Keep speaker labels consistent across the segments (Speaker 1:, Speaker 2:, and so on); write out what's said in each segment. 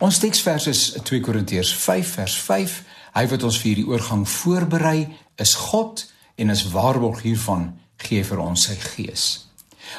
Speaker 1: Ons teksvers is 2 Korintiërs 5 vers 5. Hy wat ons vir hierdie oorgang voorberei is God en is waarborg hiervan gee vir ons sy gees.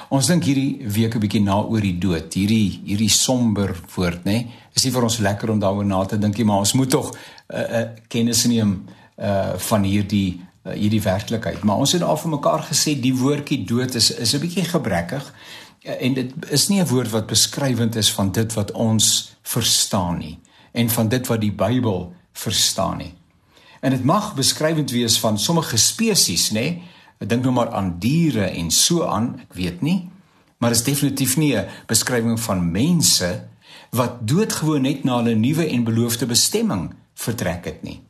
Speaker 1: Ons dink hierdie week 'n bietjie na oor die dood. Hierdie hierdie somber woord, nê? Is nie vir ons lekker om daaroor na te dink nie, maar ons moet tog 'n uh, eh, uh, eh, kennis neem uh van hierdie uh, hierdie werklikheid. Maar ons het al vir mekaar gesê die woordjie dood is is 'n bietjie gebrekkig en dit is nie 'n woord wat beskrywend is van dit wat ons verstaan nie en van dit wat die Bybel verstaan nie. En dit mag beskrywend wees van sommige spesies, nê? Ek dink nou maar aan diere en so aan, ek weet nie, maar is definitief nie 'n beskrywing van mense wat doodgewoon net na hulle nuwe en beloofde bestemming vertrek het nie.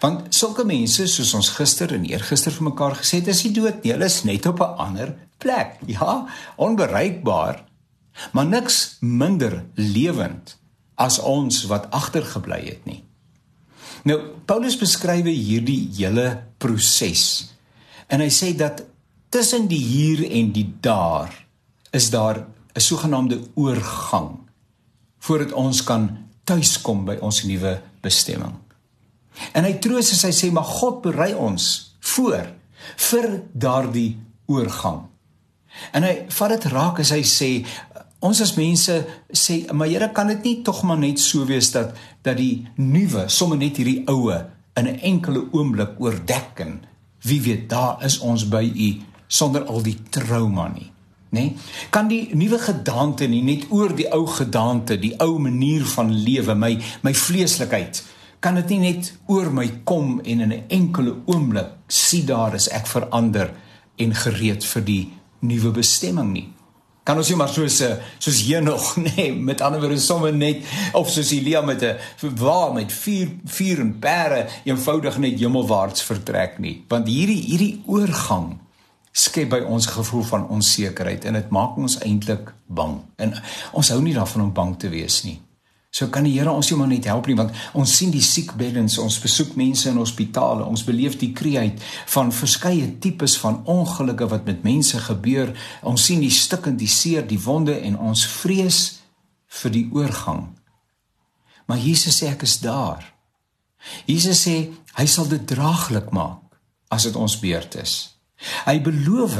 Speaker 1: Want sulke mense soos ons gister en eergister vir mekaar gesê het, is nie dood nie, hulle is net op 'n ander plek. Ja, onbereikbaar, maar niks minder lewend as ons wat agtergebly het nie. Nou Paulus beskryf hierdie hele proses. En hy sê dat tussen die hier en die daar is daar 'n sogenaamde oorgang voordat ons kan tuiskom by ons nuwe bestemming. En hy troos as hy sê maar God berei ons voor vir daardie oorgang. En hy vat dit raak as hy sê ons as mense sê maar Here kan dit nie tog maar net so wees dat dat die nuwe sommer net hierdie oue in 'n enkele oomblik oordek en wie weet daar is ons by u sonder al die trauma nie nê nee? kan die nuwe gedaante nie net oor die ou gedaante die ou manier van lewe my my vleeslikheid kan dit nie net oor my kom en in 'n enkele oomblik sien daar is ek verander en gereed vir die nuwe bestemming nie. Kan ons nie maar soos soos hier nog nê nee, met ander woorde sommer net of soos Elia met 'n waar met vier vier en pere eenvoudig net hemelwaarts vertrek nie. Want hierdie hierdie oorgang skep by ons gevoel van onsekerheid en dit maak ons eintlik bang. En ons hou nie daarvan om bang te wees nie So kan die Here ons nie maar net help nie want ons sien die siek beddens, ons besoek mense in hospitale, ons beleef die kreet van verskeie tipes van ongelukke wat met mense gebeur. Ons sien die stik en die seer, die wonde en ons vrees vir die oorgang. Maar Jesus sê ek is daar. Jesus sê hy sal dit draaglik maak as dit ons beurt is. Hy beloof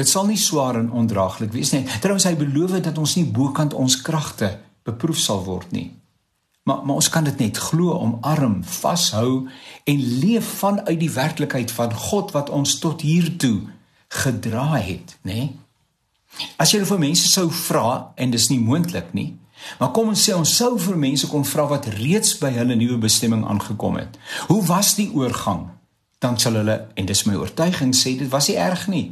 Speaker 1: dit sal nie swaar en ondraaglik wees nie. Trouwens hy beloof dat ons nie bokant ons kragte beproef sal word nie. Maar maar ons kan dit net glo, omarm, vashou en leef vanuit die werklikheid van God wat ons tot hier toe gedra het, nê? Nee? As jy vir mense sou vra en dis nie moontlik nie, maar kom ons sê ons sou vir mense kon vra wat reeds by hulle nuwe bestemming aangekom het. Hoe was die oorgang? Dan sal hulle en dis my oortuiging sê dit was nie erg nie.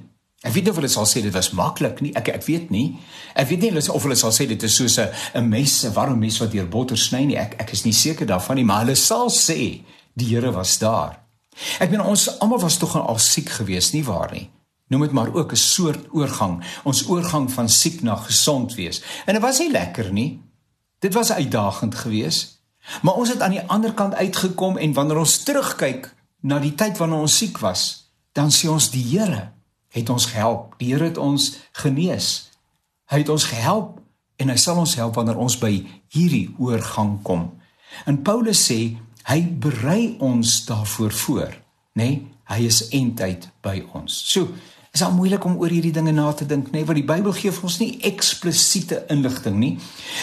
Speaker 1: Ek weet nie of hulle sal sê dit was maklik nie. Ek ek weet nie. Ek weet nie of hulle sal sê dit is soos 'n mes, 'n warm mes wat deur botter sny nie. Ek ek is nie seker daarvan nie, maar hulle sal sê die Here was daar. Ek meen ons almal was tog al siek geweest, nie waar nie? Noem dit maar ook 'n soort oorgang, ons oorgang van siek na gesond wees. En dit was nie lekker nie. Dit was uitdagend geweest. Maar ons het aan die ander kant uitgekom en wanneer ons terugkyk na die tyd wanneer ons siek was, dan sien ons die Here het ons gehelp. Die Here het ons genees. Hy het ons gehelp en hy sal ons help wanneer ons by hierdie oorgang kom. En Paulus sê hy berei ons daarvoor voor, nê? Nee, hy is eintyd by ons. So, is al moeilik om oor hierdie dinge na te dink, nê, nee, want die Bybel gee vir ons nie eksplisiete inligting nie.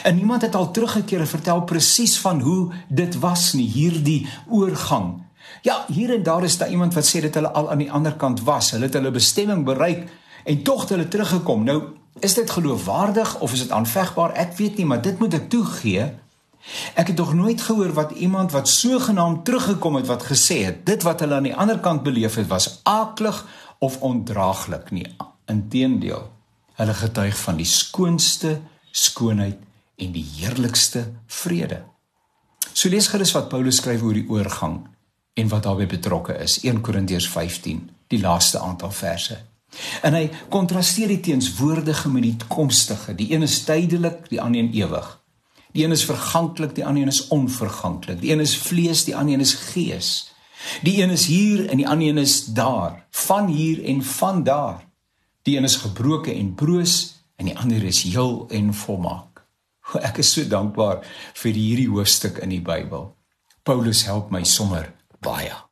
Speaker 1: En niemand het al teruggekeer en vertel presies van hoe dit was nie, hierdie oorgang Ja, hier en daar is daar iemand wat sê dat hulle al aan die ander kant was. Hulle het hulle bestemming bereik en tog het hulle teruggekom. Nou, is dit geloofwaardig of is dit aanvegbaar? Ek weet nie, maar dit moet ek toegee. Ek het nog nooit gehoor wat iemand wat sogenaamd teruggekom het wat gesê het dit wat hulle aan die ander kant beleef het was aaklig of ondraaglik nie. Inteendeel, hulle getuig van die skoonste skoonheid en die heerlikste vrede. So lees gerus wat Paulus skryf oor die oorgang en wat daarbey betrokke is. 1 Korintiërs 15 die laaste aantal verse. En hy kontrasteer die teenswoordige met die toekomstige. Die een is tydelik die ander een ewig die een is verganklik die ander een is onverganklik die een is vlees die ander een is gees. Die een is hier en die ander een is daar. Van hier en van daar. Die een is gebroke en broos en die ander is heel en volmaak. Ek is so dankbaar vir hierdie hoofstuk in die Bybel. Paulus help my sommer buyer.